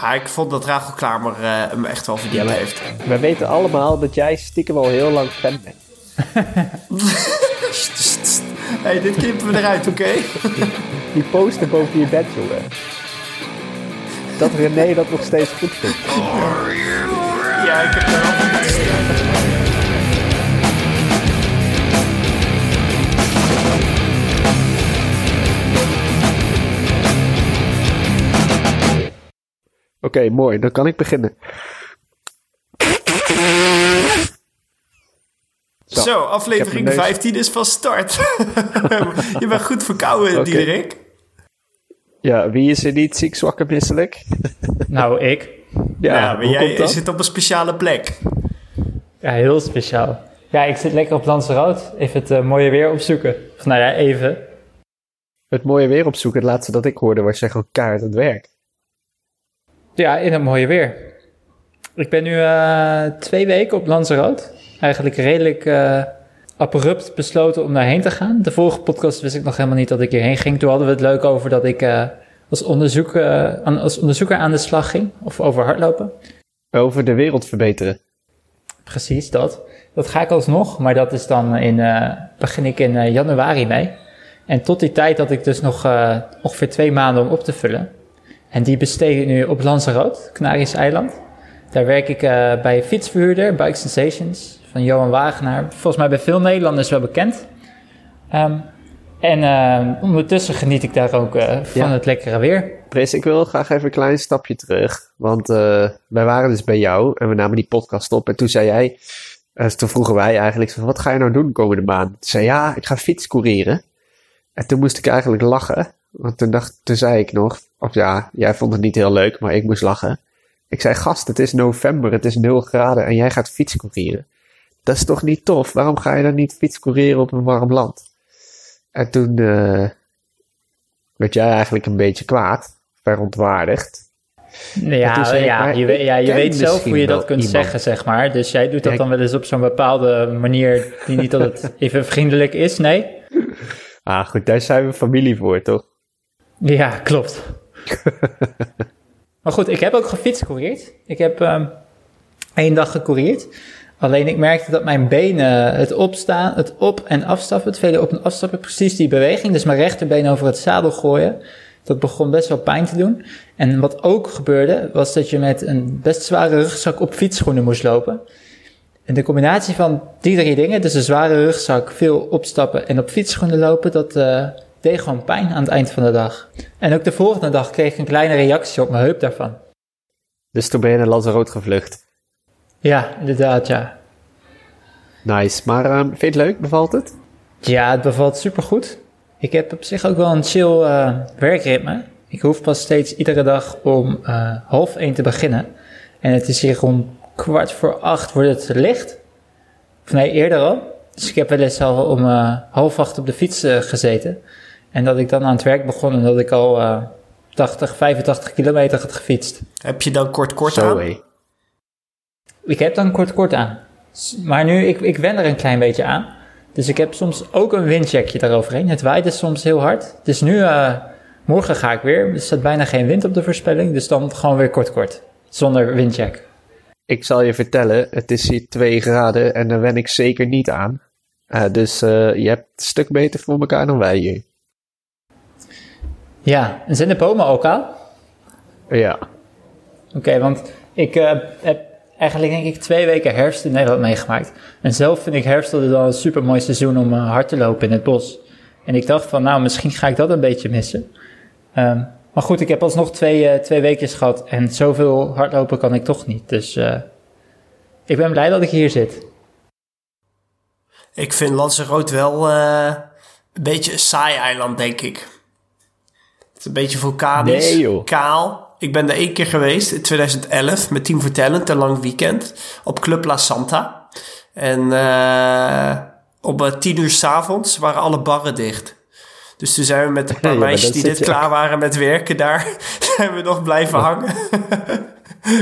Ja, ik vond dat Rachel Klamer uh, hem echt wel verdiend heeft. We weten allemaal dat jij stiekem al heel lang fan bent. hey, dit knippen we eruit, oké? Die poster boven je bed, jongen. Dat René dat nog steeds goed vindt. Ja, ik heb er wel Oké, mooi. Dan kan ik beginnen. Zo, Zo aflevering 15 is van start. je bent goed verkouden, okay. Diederik. Ja, wie is er niet ziek, zwak en misselijk? nou, ik. Ja, ja maar jij zit op een speciale plek. Ja, heel speciaal. Ja, ik zit lekker op Lanzarote. Even het uh, mooie weer opzoeken. Of nou ja, even. Het mooie weer opzoeken, het laatste dat ik hoorde was zeggen kaart het werk. Ja, in het mooie weer. Ik ben nu uh, twee weken op Lanzarote. Eigenlijk redelijk uh, abrupt besloten om daarheen te gaan. De vorige podcast wist ik nog helemaal niet dat ik hierheen ging. Toen hadden we het leuk over dat ik uh, als, onderzoek, als onderzoeker aan de slag ging. Of over hardlopen. Over de wereld verbeteren. Precies, dat. Dat ga ik alsnog, maar dat is dan in, begin ik in januari mee. En tot die tijd had ik dus nog ongeveer twee maanden om op te vullen. En die besteed ik nu op Lanzarote, Canarische eiland. Daar werk ik uh, bij fietsverhuurder, Bike Sensations, van Johan Wagenaar. Volgens mij bij veel Nederlanders wel bekend. Um, en uh, ondertussen geniet ik daar ook uh, van het lekkere weer. Pris, ik wil graag even een klein stapje terug. Want wij waren dus bij jou en we namen die podcast op. En toen zei jij, toen vroegen wij eigenlijk, wat ga je nou doen komende maand? Toen zei ja, ik ga fietscourieren. En toen moest ik eigenlijk lachen. Want toen, dacht, toen zei ik nog, of ja, jij vond het niet heel leuk, maar ik moest lachen. Ik zei, gast, het is november, het is 0 graden en jij gaat fietscourieren. Dat is toch niet tof? Waarom ga je dan niet fietscourieren op een warm land? En toen uh, werd jij eigenlijk een beetje kwaad, verontwaardigd. Ja, ja, je, ja, je weet zelf hoe je dat kunt zeggen, zeg maar. Dus jij doet dat dan wel eens op zo'n bepaalde manier die niet altijd even vriendelijk is, nee? Ah, goed, daar zijn we familie voor, toch? Ja, klopt. maar goed, ik heb ook gefietscourierd. Ik heb um, één dag gecourierd. Alleen ik merkte dat mijn benen, het opstaan, het op- en afstappen, het vele op- en afstappen, precies die beweging, dus mijn rechterbeen over het zadel gooien, dat begon best wel pijn te doen. En wat ook gebeurde, was dat je met een best zware rugzak op fietsschoenen moest lopen. En de combinatie van die drie dingen, dus een zware rugzak, veel opstappen en op fietsschoenen lopen, dat uh, deed gewoon pijn aan het eind van de dag. En ook de volgende dag kreeg ik een kleine reactie op mijn heup daarvan. Dus toen ben je naar Lanzarote gevlucht? Ja, inderdaad, ja. Nice. Maar uh, vind je het leuk? Bevalt het? Ja, het bevalt supergoed. Ik heb op zich ook wel een chill uh, werkritme. Ik hoef pas steeds iedere dag om uh, half één te beginnen. En het is hier om kwart voor acht wordt het licht. Of nee, eerder al. Dus ik heb wel eens al om uh, half acht op de fiets gezeten. En dat ik dan aan het werk begon en dat ik al uh, 80, 85 kilometer had gefietst. Heb je dan kort kort aan? Hey. Ik heb dan kort kort aan. Maar nu, ik, ik wen er een klein beetje aan. Dus ik heb soms ook een windcheckje daaroverheen. Het waait dus soms heel hard. Dus nu, uh, morgen ga ik weer. Er staat bijna geen wind op de voorspelling. Dus dan gewoon weer kort kort. Zonder windcheck. Ik zal je vertellen, het is hier 2 graden en daar wen ik zeker niet aan. Uh, dus uh, je hebt het een stuk beter voor elkaar dan wij hier. Ja, en zijn de bomen ook al? Ja. Oké, okay, want ik uh, heb eigenlijk denk ik twee weken herfst in Nederland meegemaakt. En zelf vind ik herfst altijd wel een super mooi seizoen om hard te lopen in het bos. En ik dacht van, nou, misschien ga ik dat een beetje missen. Um, maar goed, ik heb alsnog twee, twee weken gehad en zoveel hardlopen kan ik toch niet. Dus ik ben blij dat ik hier zit. Ik vind Lanzarote wel uh, een beetje een saai eiland, denk ik. Het is een beetje vulkanisch, nee, kaal. Ik ben er één keer geweest in 2011 met Team for Talent, een lang weekend, op Club La Santa. En uh, op tien uur s'avonds waren alle barren dicht. Dus toen zijn we met een paar ja, meisjes die net klaar waren met werken daar, zijn we nog blijven hangen.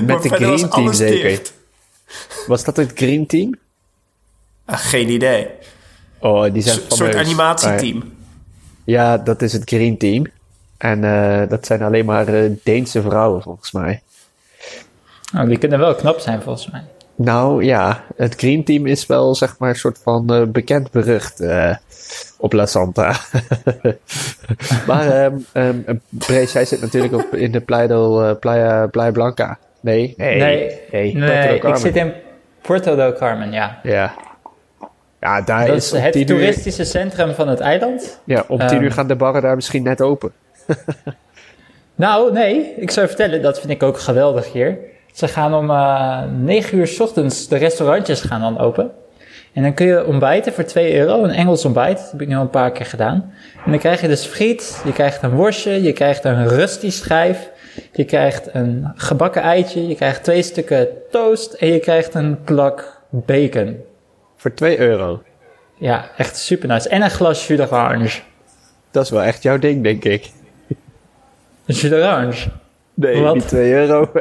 met de Green Team zeker? Dicht. Was dat het Green Team? Uh, geen idee. Oh, die zijn Een soort animatieteam. Ja, dat is het Green Team. En dat zijn alleen maar Deense vrouwen, volgens mij. Nou, die kunnen wel knap zijn, volgens mij. Nou ja, het Green Team is wel zeg maar een soort van bekend berucht op La Santa. maar um, um, jij zit natuurlijk op, in de Playa, Playa, Playa Blanca. Nee, nee, nee, nee, nee ik zit in Puerto del Carmen, ja. Ja, ja daar dat is, het toeristische centrum van het eiland. Ja, om tien uur ehm, gaan de barren daar misschien net open. nou, nee, ik zou vertellen, dat vind ik ook geweldig hier. Ze gaan om uh, 9 uur s ochtends, de restaurantjes gaan dan open. En dan kun je ontbijten voor 2 euro, een Engels ontbijt. Dat heb ik nu al een paar keer gedaan. En dan krijg je dus friet, je krijgt een worstje, je krijgt een rusty schijf, je krijgt een gebakken eitje, je krijgt twee stukken toast en je krijgt een plak bacon. Voor 2 euro? Ja, echt super nice. En een glas jus d'orange. Dat is wel echt jouw ding, denk ik. Jus d'orange? Nee, Wat? niet 2 euro.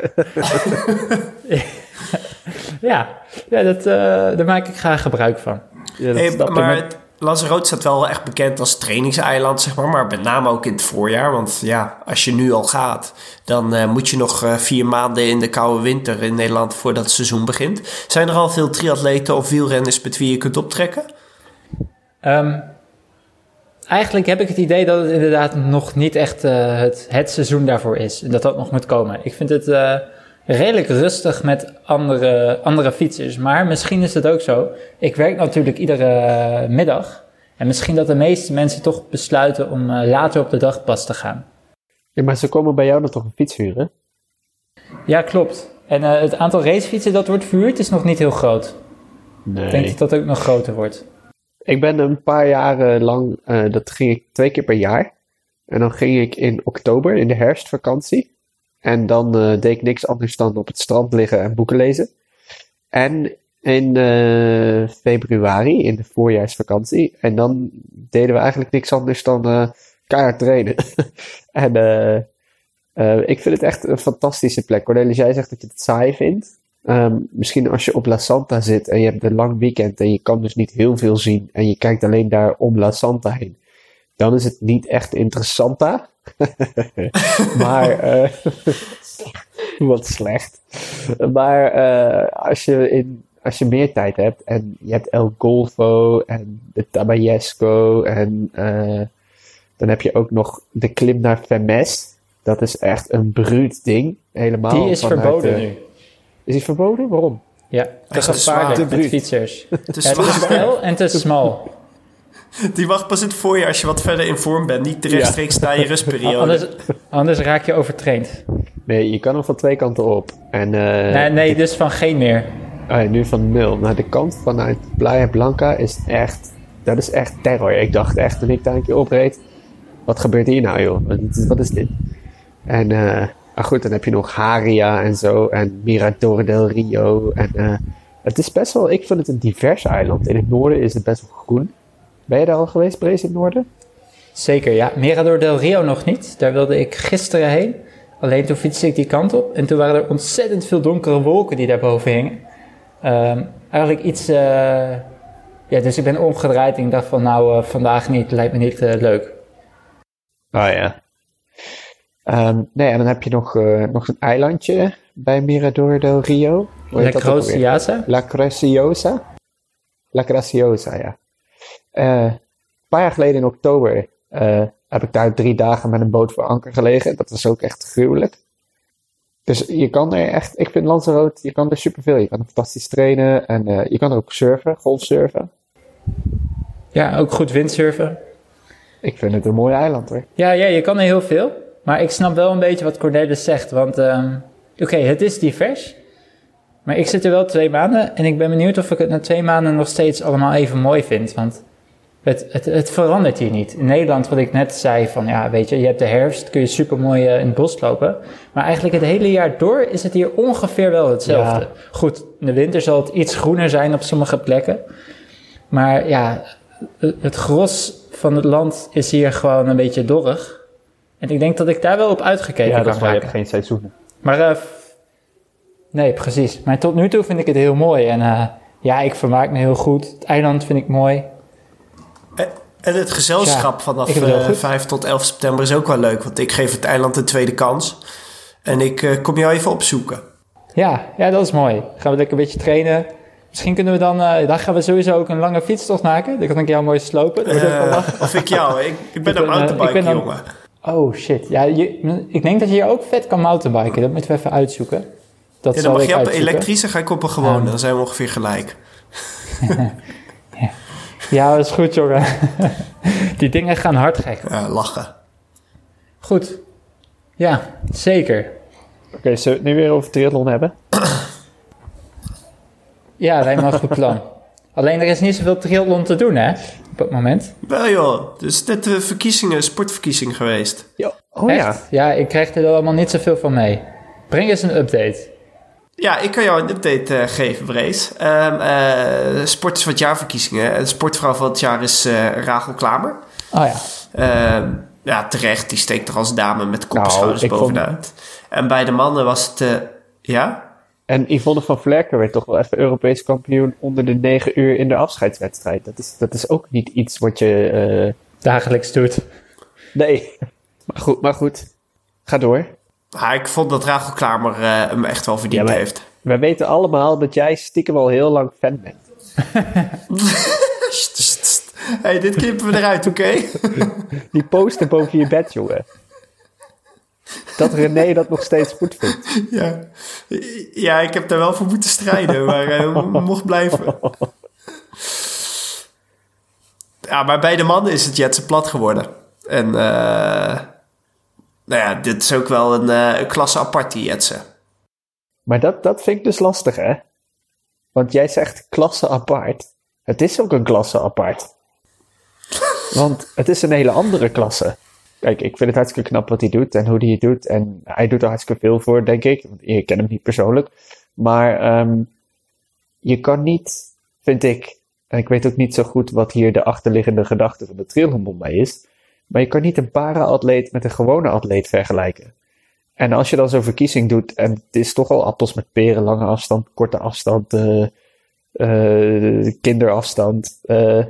ja, ja dat, uh, daar maak ik graag gebruik van. Ja, hey, maar Lanzarote staat wel echt bekend als trainingseiland, zeg maar. Maar met name ook in het voorjaar. Want ja, als je nu al gaat, dan uh, moet je nog uh, vier maanden in de koude winter in Nederland voordat het seizoen begint. Zijn er al veel triatleten of wielrenners met wie je kunt optrekken? Um, eigenlijk heb ik het idee dat het inderdaad nog niet echt uh, het, het seizoen daarvoor is. En dat dat nog moet komen. Ik vind het redelijk rustig met andere, andere fietsers. Maar misschien is het ook zo. Ik werk natuurlijk iedere middag. En misschien dat de meeste mensen toch besluiten om uh, later op de dag pas te gaan. Ja, maar ze komen bij jou dan toch een fiets huren? Ja, klopt. En het aantal racefietsen dat wordt verhuurd is nog niet heel groot. Nee. Ik denk dat dat ook nog groter wordt. Ik ben een paar jaren lang, uh, dat ging ik twee keer per jaar. En dan ging ik in oktober, in de herfstvakantie. En dan uh, deed ik niks anders dan op het strand liggen en boeken lezen. En in uh, februari, in de voorjaarsvakantie. En dan deden we eigenlijk niks anders dan uh, trainen. en ik vind het echt een fantastische plek. Cornelis, jij zegt dat je het saai vindt. Um, misschien als je op La Santa zit en je hebt een lang weekend en je kan dus niet heel veel zien en je kijkt alleen daar om La Santa heen, dan is het niet echt interessanta. maar, uh, wat slecht. Maar uh, als, je in, als je meer tijd hebt en je hebt El Golfo en de Tabayesco en uh, dan heb je ook nog de klim naar Femes. Dat is echt een bruut ding. Helemaal die is verboden nu. Is die verboden? Waarom? Ja, te gevaarlijk met fietsers. Te ja, het is snel en te smal. Die wacht pas in het voorjaar als je wat verder in vorm bent. Niet rechtstreeks na je rustperiode. Anders, anders, raak je overtraind. Nee, je kan nog van twee kanten op. En, uh, nee, nee, dus van geen meer. Oh nu van nul. Nou, de kant vanuit Playa Blanca is echt... Dat is echt terror. Ik dacht echt, toen ik daar een keer opreed... Wat gebeurt hier nou, joh? Wat is dit? En... Uh, maar goed, dan heb je nog Haria en zo. En Mirador del Rio. En uh, het is best wel... Ik vind het een divers eiland. In het noorden is het best wel groen. Ben je daar al geweest, Brees, in het noorden? Zeker, ja. Mirador del Rio nog niet. Daar wilde ik gisteren heen. Alleen toen fietste ik die kant op. En toen waren er ontzettend veel donkere wolken die daarboven hingen. Um, eigenlijk iets... Uh, ja, dus ik ben omgedraaid en ik dacht van nou, uh, vandaag niet. Lijkt me niet uh, leuk. Oh ja. Um, nee, en dan heb je nog, nog een eilandje bij Mirador del Rio. La Graciosa? La Graciosa? La Graciosa, ja. Uh, een paar jaar geleden in oktober uh, heb ik daar drie dagen met een boot voor anker gelegen. Dat was ook echt gruwelijk. Dus je kan er echt, ik vind Lanzarote, je kan er superveel. Je kan er fantastisch trainen en uh, je kan er ook surfen, golfsurfen. Ja, ook goed windsurfen. Ik vind het een mooi eiland hoor. Ja, ja, je kan er heel veel. Maar ik snap wel een beetje wat Cornelis zegt. Want um, oké, het is divers. Maar ik zit er wel twee maanden en ik ben benieuwd of ik het na twee maanden nog steeds allemaal even mooi vind. Want het, het, het, verandert hier niet. In Nederland, wat ik net zei, van ja, weet je, je hebt de herfst, kun je super mooi uh, in het bos lopen. Maar eigenlijk het hele jaar door is het hier ongeveer wel hetzelfde. Goed, in de winter zal het iets groener zijn op sommige plekken. Maar ja, het gros van het land is hier gewoon een beetje dorrig. En ik denk dat ik daar wel op uitgekeken ja, kan raken. Ja, je hebt geen seizoenen. Maar uh, nee, precies. Maar tot nu toe vind ik het heel mooi. En uh, ja, ik vermaak me heel goed. Het eiland vind ik mooi. En het gezelschap vanaf uh, 5 tot 11 september is ook wel leuk. Want ik geef het eiland een tweede kans. En ik uh, kom jou even opzoeken. Ja, ja, dat is mooi. Gaan we lekker een beetje trainen. Misschien kunnen we dan, uh, dan gaan we sowieso ook een lange fietstocht maken. Dan kan ik jou mooi slopen. Uh, of ik jou, ik, ik ben een mountainbike jongen. Oh shit, ja, je, ik denk dat je hier ook vet kan mountainbiken. Dat moeten we even uitzoeken. Dat ja, dan mag je op elektrische, ga ik op een gewone. Dan zijn we ongeveer gelijk. ja, dat is goed, jongen. Die dingen gaan hard gek. Ja, lachen. Goed. Ja, zeker. Oké, okay, zullen we het nu weer over triathlon hebben? ja, lijkt me een goed plan. Alleen er is niet zoveel triathlon te doen, hè? Op het moment. Wel joh, dus net de verkiezingen, sportverkiezing geweest. Ja. Oh ja. Ja, ik krijg er allemaal niet zoveel van mee. Breng eens een update. Ja, ik kan jou een update uh, geven, Brees. Um, uh, sport is wat jaarverkiezingen. De sportvrouw van het jaar is uh, Rachel Klamer. Oh ja. Uh, ja, terecht. Die steekt er als dame met kopschouders nou, bovenuit. En bij de mannen was het... ja? En Yvonne van Vlerken werd toch wel even Europees kampioen onder de negen uur in de afscheidswedstrijd. Dat is, dat is ook niet iets wat je... Dagelijks doet. Nee. Maar goed, maar goed. Ga door. Ja, ik vond dat Rachel Klamer uh, hem echt wel verdiend ja, heeft. Wij weten allemaal dat jij stiekem al heel lang fan bent. hey, dit knippen we eruit, oké? Die poster boven je bed, jongen. Dat René dat nog steeds goed vindt. Ja, ja ik heb daar wel voor moeten strijden, maar hij mocht blijven. Ja, maar bij de mannen is het Jetsen plat geworden. En uh, nou ja, dit is ook wel een, uh, een klasse apart, die Jetsen. Maar dat, dat vind ik dus lastig, hè? Want jij zegt klasse apart. Het is ook een klasse apart. Want het is een hele andere klasse. Kijk, ik vind het hartstikke knap wat hij doet en hoe hij het doet. En hij doet er hartstikke veel voor, denk ik. Je kent hem niet persoonlijk. Maar um, je kan niet, vind ik, en ik weet ook niet zo goed wat hier de achterliggende gedachte van de Trillenbond bij is. Maar je kan niet een para-atleet met een gewone atleet vergelijken. En als je dan zo'n verkiezing doet, en het is toch al appels met peren, lange afstand, korte afstand, uh, uh, kinderafstand, uh,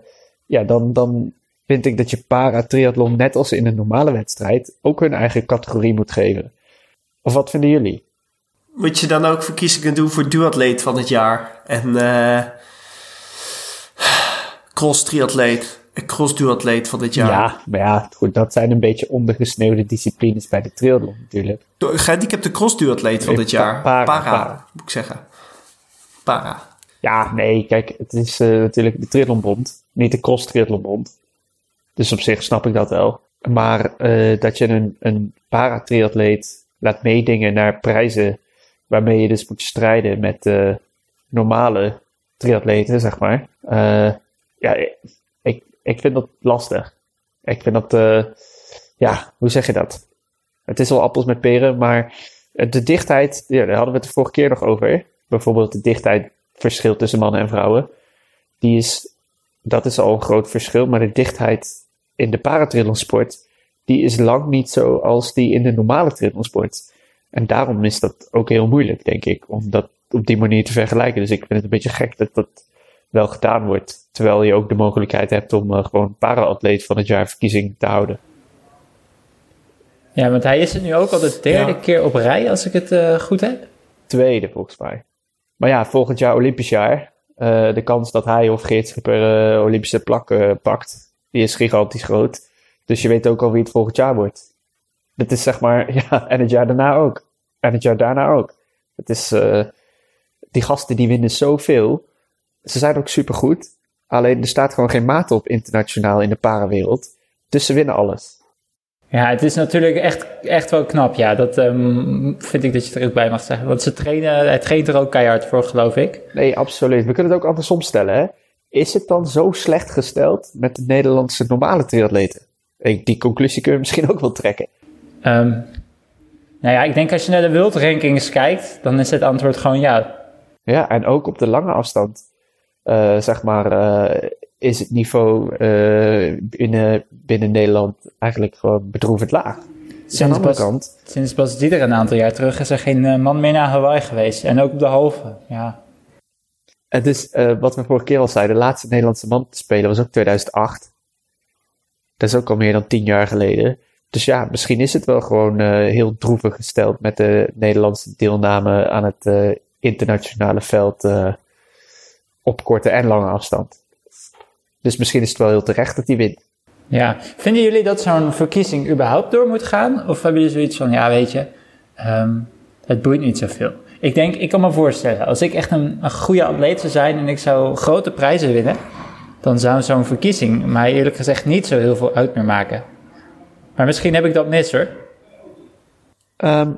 ja, dan, dan vind ik dat je para-triathlon, net als in een normale wedstrijd, ook hun eigen categorie moet geven. Of wat vinden jullie? Moet je dan ook verkiezingen doen voor duatleet van het jaar en cross-triatleet? cross-duatleet van dit jaar. Ja, maar ja, goed, dat zijn een beetje ondergesneeuwde disciplines bij de triathlon natuurlijk. Gehandicapte cross-duatleet van dit jaar. Para, para, moet ik zeggen. Para. Ja, nee, kijk, het is uh, natuurlijk de triathlonbond, niet de cross-triathlonbond. Dus op zich snap ik dat wel. Maar uh, dat je een, een para-triatleet laat meedingen naar prijzen waarmee je dus moet strijden met uh, normale triatleten, zeg maar. ja, ik vind dat lastig. Ik vind dat, ja, hoe zeg je dat? Het is al appels met peren, maar de dichtheid, ja, daar hadden we het de vorige keer nog over. Bijvoorbeeld de dichtheid verschil tussen mannen en vrouwen. Die is, dat is al een groot verschil, maar de dichtheid in de paratrillensport, die is lang niet zo als die in de normale triathlonsport. En daarom is dat ook heel moeilijk, denk ik, om dat op die manier te vergelijken. Dus ik vind het een beetje gek dat dat wel gedaan wordt. Terwijl je ook de mogelijkheid hebt om uh, gewoon para-atleet van het jaar verkiezing te houden. Ja, want hij is het nu ook al de derde keer op rij, als ik het uh, goed heb. Tweede, volgens mij. Maar ja, volgend jaar Olympisch jaar. Uh, de kans dat hij of Geert Schipper Olympische plak pakt, die is gigantisch groot. Dus je weet ook al wie het volgend jaar wordt. Dat is zeg maar, ja, en het jaar daarna ook. En het jaar daarna ook. Het is, die gasten die winnen zoveel. Ze zijn ook supergoed. Alleen er staat gewoon geen maat op internationaal in de parawereld. Dus ze winnen alles. Ja, het is natuurlijk echt, echt wel knap. Ja, dat um, vind ik dat je er ook bij mag zeggen. Want ze trainen, hij traint er ook keihard voor, geloof ik. Nee, absoluut. We kunnen het ook andersom stellen. Hè? Is het dan zo slecht gesteld met de Nederlandse normale triatleten? Die conclusie kun je misschien ook wel trekken. Um, nou ja, ik denk als je naar de World Rankings kijkt, dan is het antwoord gewoon ja. Ja, en ook op de lange afstand. Uh, zeg maar, uh, is het niveau uh, binnen, binnen Nederland eigenlijk gewoon bedroevend laag. Sinds pas, kant. sinds pas er een aantal jaar terug is er geen man meer naar Hawaii geweest. En ook op de halve, ja. Het is, wat we vorige keer al zeiden, de laatste Nederlandse man te spelen was ook 2008. Dat is ook al meer dan tien jaar geleden. Dus ja, misschien is het wel gewoon uh, heel droevig gesteld met de Nederlandse deelname aan het uh, internationale veld op korte en lange afstand. Dus misschien is het wel heel terecht dat hij wint. Ja, vinden jullie dat zo'n verkiezing überhaupt door moet gaan? Of hebben jullie zoiets van, ja weet je, um, het boeit niet zoveel? Ik denk, ik kan me voorstellen, als ik echt een, een goede atleet zou zijn en ik zou grote prijzen winnen, dan zou zo'n verkiezing mij eerlijk gezegd niet zo heel veel uit meer maken. Maar misschien heb ik dat mis hoor. Um,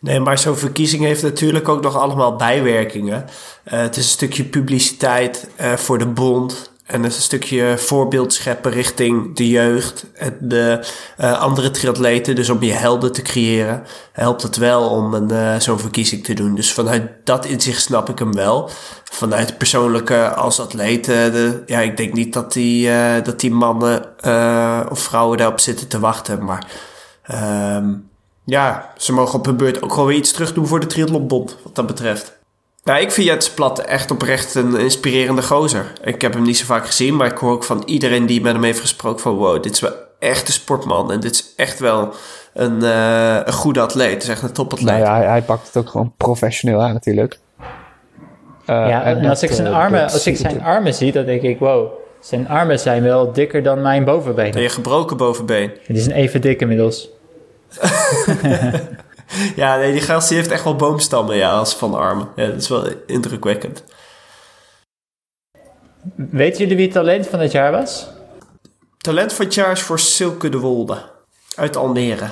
nee, maar zo'n verkiezing heeft natuurlijk ook nog allemaal bijwerkingen. Uh, het is een stukje publiciteit uh, voor de bond. En een stukje voorbeeld scheppen richting de jeugd en de uh, andere triatleten. Dus om je helden te creëren, helpt het wel om een, uh, zo'n verkiezing te doen. Dus vanuit dat inzicht snap ik hem wel. Vanuit persoonlijke als atleet, ja, ik denk niet dat die, dat die mannen of vrouwen daarop zitten te wachten. Maar um, ja, ze mogen op hun beurt ook gewoon weer iets terug doen voor de triathlonbond, wat dat betreft. Nou, ik vind Jets Plat echt oprecht een inspirerende gozer. Ik heb hem niet zo vaak gezien, maar ik hoor ook van iedereen die met hem heeft gesproken van... wow, dit is wel echt een sportman en dit is echt wel een, uh, een goede atleet. Het is echt een topatleet. Nou ja, hij, hij, pakt het ook gewoon professioneel aan natuurlijk. Uh, ja, en, en als, ik zijn, uh, armen, als ik zijn armen zie, dan denk ik, wow, zijn armen zijn wel dikker dan mijn bovenbeen. En je gebroken bovenbeen. Die zijn even dik inmiddels. ja, nee, die gast die heeft echt wel boomstammen ja, als van armen. Ja, dat is wel indrukwekkend. Weten jullie wie het talent van het jaar was? Talent van het jaar is voor Silke de Wolde uit Almere.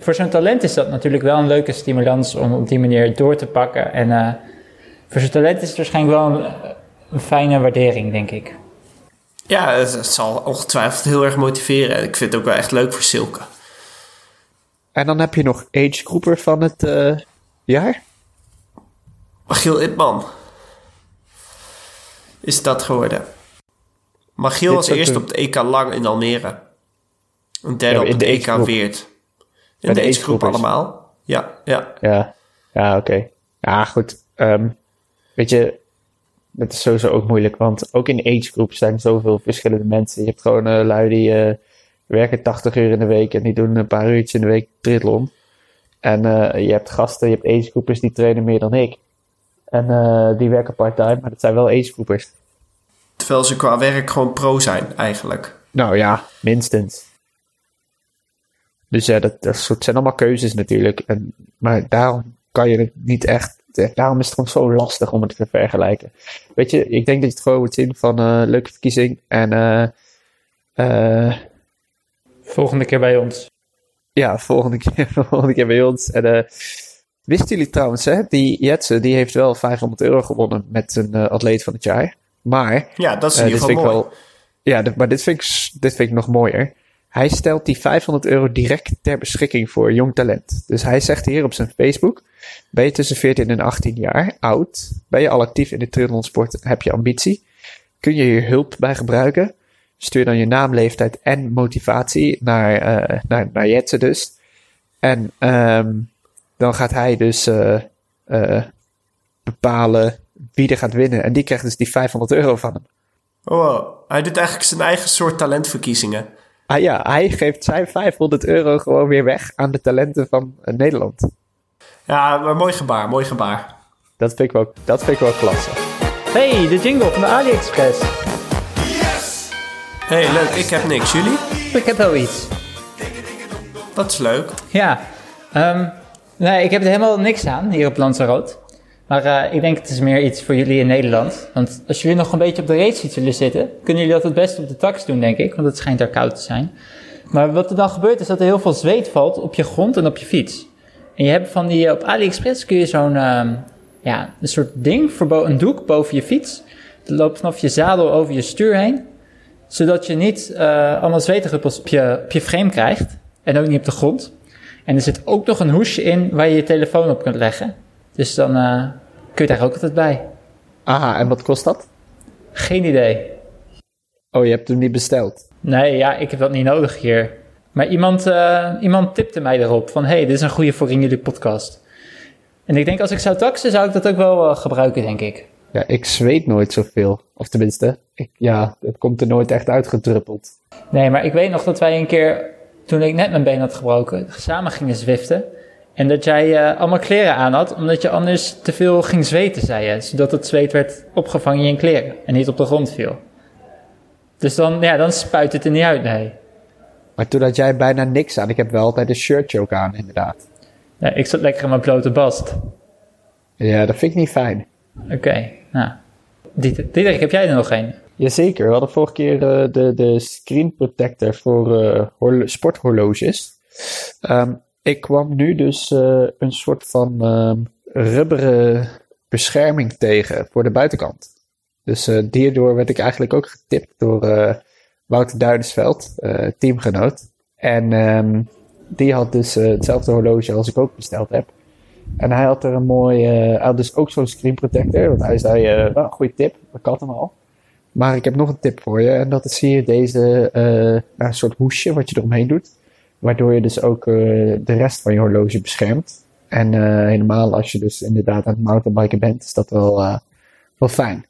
Voor zo'n talent is dat natuurlijk wel een leuke stimulans om op die manier door te pakken. En uh, voor zo'n talent is het waarschijnlijk wel een, een fijne waardering, denk ik. Ja, het, zal ongetwijfeld heel erg motiveren. Ik vind het ook wel echt leuk voor Silke. En dan heb je nog age grouper van het uh, jaar. Magiel Itman. Is dat geworden. Magiel was eerst op de EK Lang in Almere. Een derde ja, op de, EK Weert. In de, de age groep allemaal. Ja, ja. Ja, ja oké. Okay. Ja, goed. Um, weet je, het is sowieso ook moeilijk, want ook in de age group zijn zoveel verschillende mensen. Je hebt gewoon uh, lui die... Uh, werken 80 uur in de week en die doen een paar uurtjes in de week triathlon. En uh, je hebt gasten, je hebt agegroepers die trainen meer dan ik. En uh, die werken part-time, maar dat zijn wel agegroepers. Terwijl ze qua werk gewoon pro zijn, eigenlijk. Nou ja, minstens. Dus ja, dat, dat zijn allemaal keuzes natuurlijk. En, maar daarom kan je het niet echt. Daarom is het gewoon zo lastig om het te vergelijken. Weet je, ik denk dat je het gewoon moet zien van uh, leuke verkiezing. En uh, Volgende keer bij ons. Ja, volgende keer, volgende keer bij ons. En uh, wisten jullie trouwens, hè, die Jetze, die heeft wel 500 euro gewonnen met een uh, atleet van het jaar. Maar... Ja, dat is in uh, ieder geval mooi. Wel, ja, maar dit vind, ik, dit vind ik nog mooier. Hij stelt die 500 euro direct ter beschikking voor jong talent. Dus hij zegt hier op zijn Facebook: Ben je tussen 14 en 18 jaar oud? Ben je al actief in de triathlonsport? Heb je ambitie? Kun je hier hulp bij gebruiken? Stuur dan je naam, leeftijd en motivatie naar, uh, naar, naar Jetse dus. En um, dan gaat hij dus uh, uh, bepalen wie er gaat winnen. En die krijgt dus die 500 euro van hem. Oh, hij doet eigenlijk zijn eigen soort talentverkiezingen. Ah ja, hij geeft zijn 500 euro gewoon weer weg aan de talenten van Nederland. Ja, maar mooi gebaar, mooi gebaar. Dat vind ik wel, dat vind ik wel klasse. Hey, de jingle van de AliExpress hey, leuk. Ik heb niks. Jullie? Ik heb wel iets. Dat is leuk. Ja. Um, nee, ik heb er helemaal niks aan hier op Lanzarote. Maar uh, ik denk het is meer iets voor jullie in Nederland. Want als jullie nog een beetje op de racefiets willen zitten, kunnen jullie dat het beste op de tax doen, denk ik. Want het schijnt daar koud te zijn. Maar wat er dan gebeurt is dat er heel veel zweet valt op je grond en op je fiets. En je hebt van die, op AliExpress kun je zo'n, um, ja, een soort ding, een doek boven je fiets. Dat loopt vanaf je zadel over je stuur heen zodat je niet uh, allemaal zweetdruppels op je, op je frame krijgt. En ook niet op de grond. En er zit ook nog een hoesje in waar je je telefoon op kunt leggen. Dus dan uh, kun je daar ook altijd bij. Aha, en wat kost dat? Geen idee. Oh, je hebt hem niet besteld? Nee, ja, ik heb dat niet nodig hier. Maar iemand, uh, iemand tipte mij erop van... hey, dit is een goede voor in jullie podcast. En ik denk, als ik zou taxen, zou ik dat ook wel gebruiken, denk ik. Ja, ik zweet nooit zoveel. Of tenminste, ik, ja, het komt er nooit echt uitgedruppeld. Nee, maar ik weet nog dat wij een keer, toen ik net mijn been had gebroken, samen gingen zwiften. En dat jij uh, allemaal kleren aan had, omdat je anders te veel ging zweten, zei je. Zodat het zweet werd opgevangen in je kleren en niet op de grond viel. Dus dan, ja, dan spuit het er niet uit, nee. Maar toen had jij bijna niks aan. Ik heb wel altijd een shirtje ook aan, inderdaad. Ja, ik zat lekker in mijn blote bast. Ja, dat vind ik niet fijn. Oké, nou. Diederik, heb jij er nog een? Jazeker, we hadden vorige keer uh, de, de screen protector voor uh, sporthorloges. Um, ik kwam nu dus uh, een soort van um, rubberen bescherming tegen voor de buitenkant. Dus hierdoor werd ik eigenlijk ook getipt door Wouter Duidensveld, teamgenoot. En um, die had dus hetzelfde horloge als ik ook besteld heb. En hij had er een mooi, hij had dus ook zo'n screen protector. Want hij zei, uh, goede tip, ik had hem al. Maar ik heb nog een tip voor je. En dat is hier deze uh, een soort hoesje wat je eromheen doet. Waardoor je dus ook uh, de rest van je horloge beschermt. En helemaal als je dus inderdaad aan het mountainbiken bent, is dat wel, wel fijn.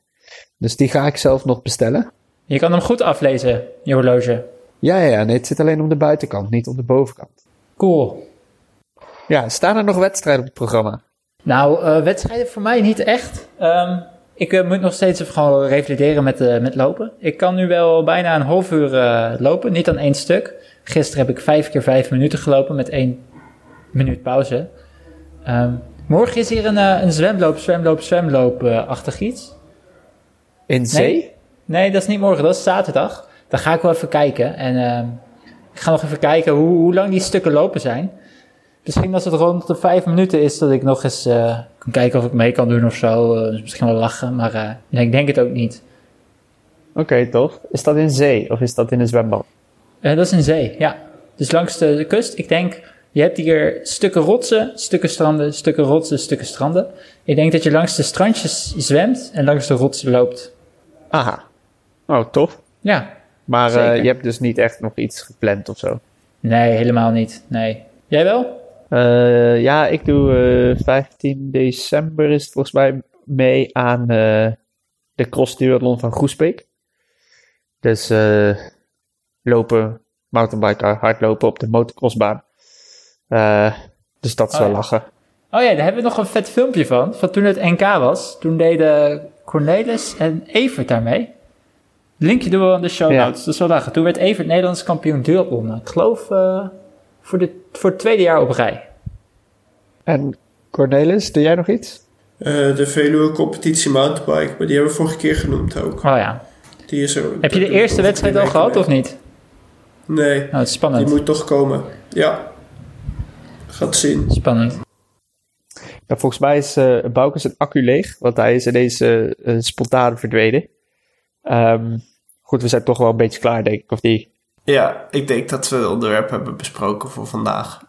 Dus die ga ik zelf nog bestellen. Je kan hem goed aflezen, je horloge. Ja, ja, ja. Nee, het zit alleen op de buitenkant, niet op de bovenkant. Cool. Ja, staan er nog wedstrijden op het programma? Nou, wedstrijden voor mij niet echt. Um, ik moet nog steeds even gewoon revalideren met, met lopen. Ik kan nu wel bijna een half uur lopen, niet aan één stuk. Gisteren heb ik vijf keer vijf minuten gelopen met één minuut pauze. Um, morgen is hier een, een zwemloop, zwemloop, zwemloop-achtig iets. In zee? Nee? nee, dat is niet morgen, dat is zaterdag. Dan ga ik wel even kijken. En uh, ik ga nog even kijken hoe, hoe, lang die stukken lopen zijn. Misschien als het rond de vijf minuten is, dat ik nog eens uh, kan kijken of ik mee kan doen of zo. Uh, misschien wel lachen, maar nee, ik denk het ook niet. Oké, okay, tof. Is dat in zee of is dat in een zwembad? Dat is een zee, ja. Dus langs de, de, kust. Ik denk, je hebt hier stukken rotsen, stukken stranden, stukken rotsen, stukken stranden. Ik denk dat je langs de strandjes zwemt en langs de rotsen loopt. Aha. Oh, tof. Ja. Maar je hebt dus niet echt nog iets gepland of zo? Nee, helemaal niet. Nee. Jij wel? Uh, ja, ik doe 15 december is het volgens mij mee aan de cross duathlon van Groesbeek. Dus lopen, mountainbiken, hardlopen op de motocrossbaan. Dus dat oh, ja. lachen. Oh ja, daar hebben we nog een vet filmpje van. Van toen het NK was. Toen deden Cornelis en Evert daarmee. Linkje doen we in de show notes. Ja. Dat is wel lachen. Toen werd Evert Nederlands kampioen duathlon. Ik geloof uh, voor, de, voor het tweede jaar op rij. En Cornelis, doe jij nog iets? Uh, de Veluwe competitie mountainbike. Maar die hebben we vorige keer genoemd ook. Oh ja. Die is er, Heb je de eerste wedstrijd al gehad of niet? Nee. Nou, het is spannend. Die moet toch komen. Ja. Gaat zien. Spannend. Ja, volgens mij is uh, Bouke zijn accu leeg, want hij is ineens uh, uh, spontaan verdwenen. Um, goed, we zijn toch wel een beetje klaar, denk ik, of niet? Ja, ik denk dat we het onderwerp hebben besproken voor vandaag.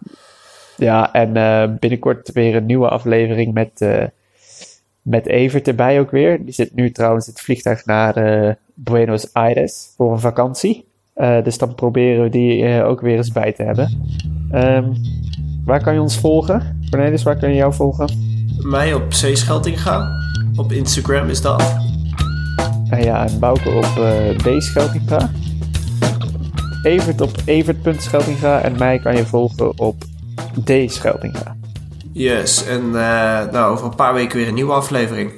Ja, en binnenkort weer een nieuwe aflevering met, met Evert erbij ook weer. Die zit nu trouwens het vliegtuig naar Buenos Aires voor een vakantie. Dus dan proberen we die ook weer eens bij te hebben. Um, waar kan je ons volgen? Cornelis, waar kan je jou volgen? Mij op C-Scheltinga. Op Instagram is dat. Uh, ja, en Bouke op uh, B-Scheltinga. Evert op evert.scheltinga. En mij kan je volgen op D-Scheltinga. Yes, en nou, over een paar weken weer een nieuwe aflevering.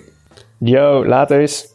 Yo, later eens.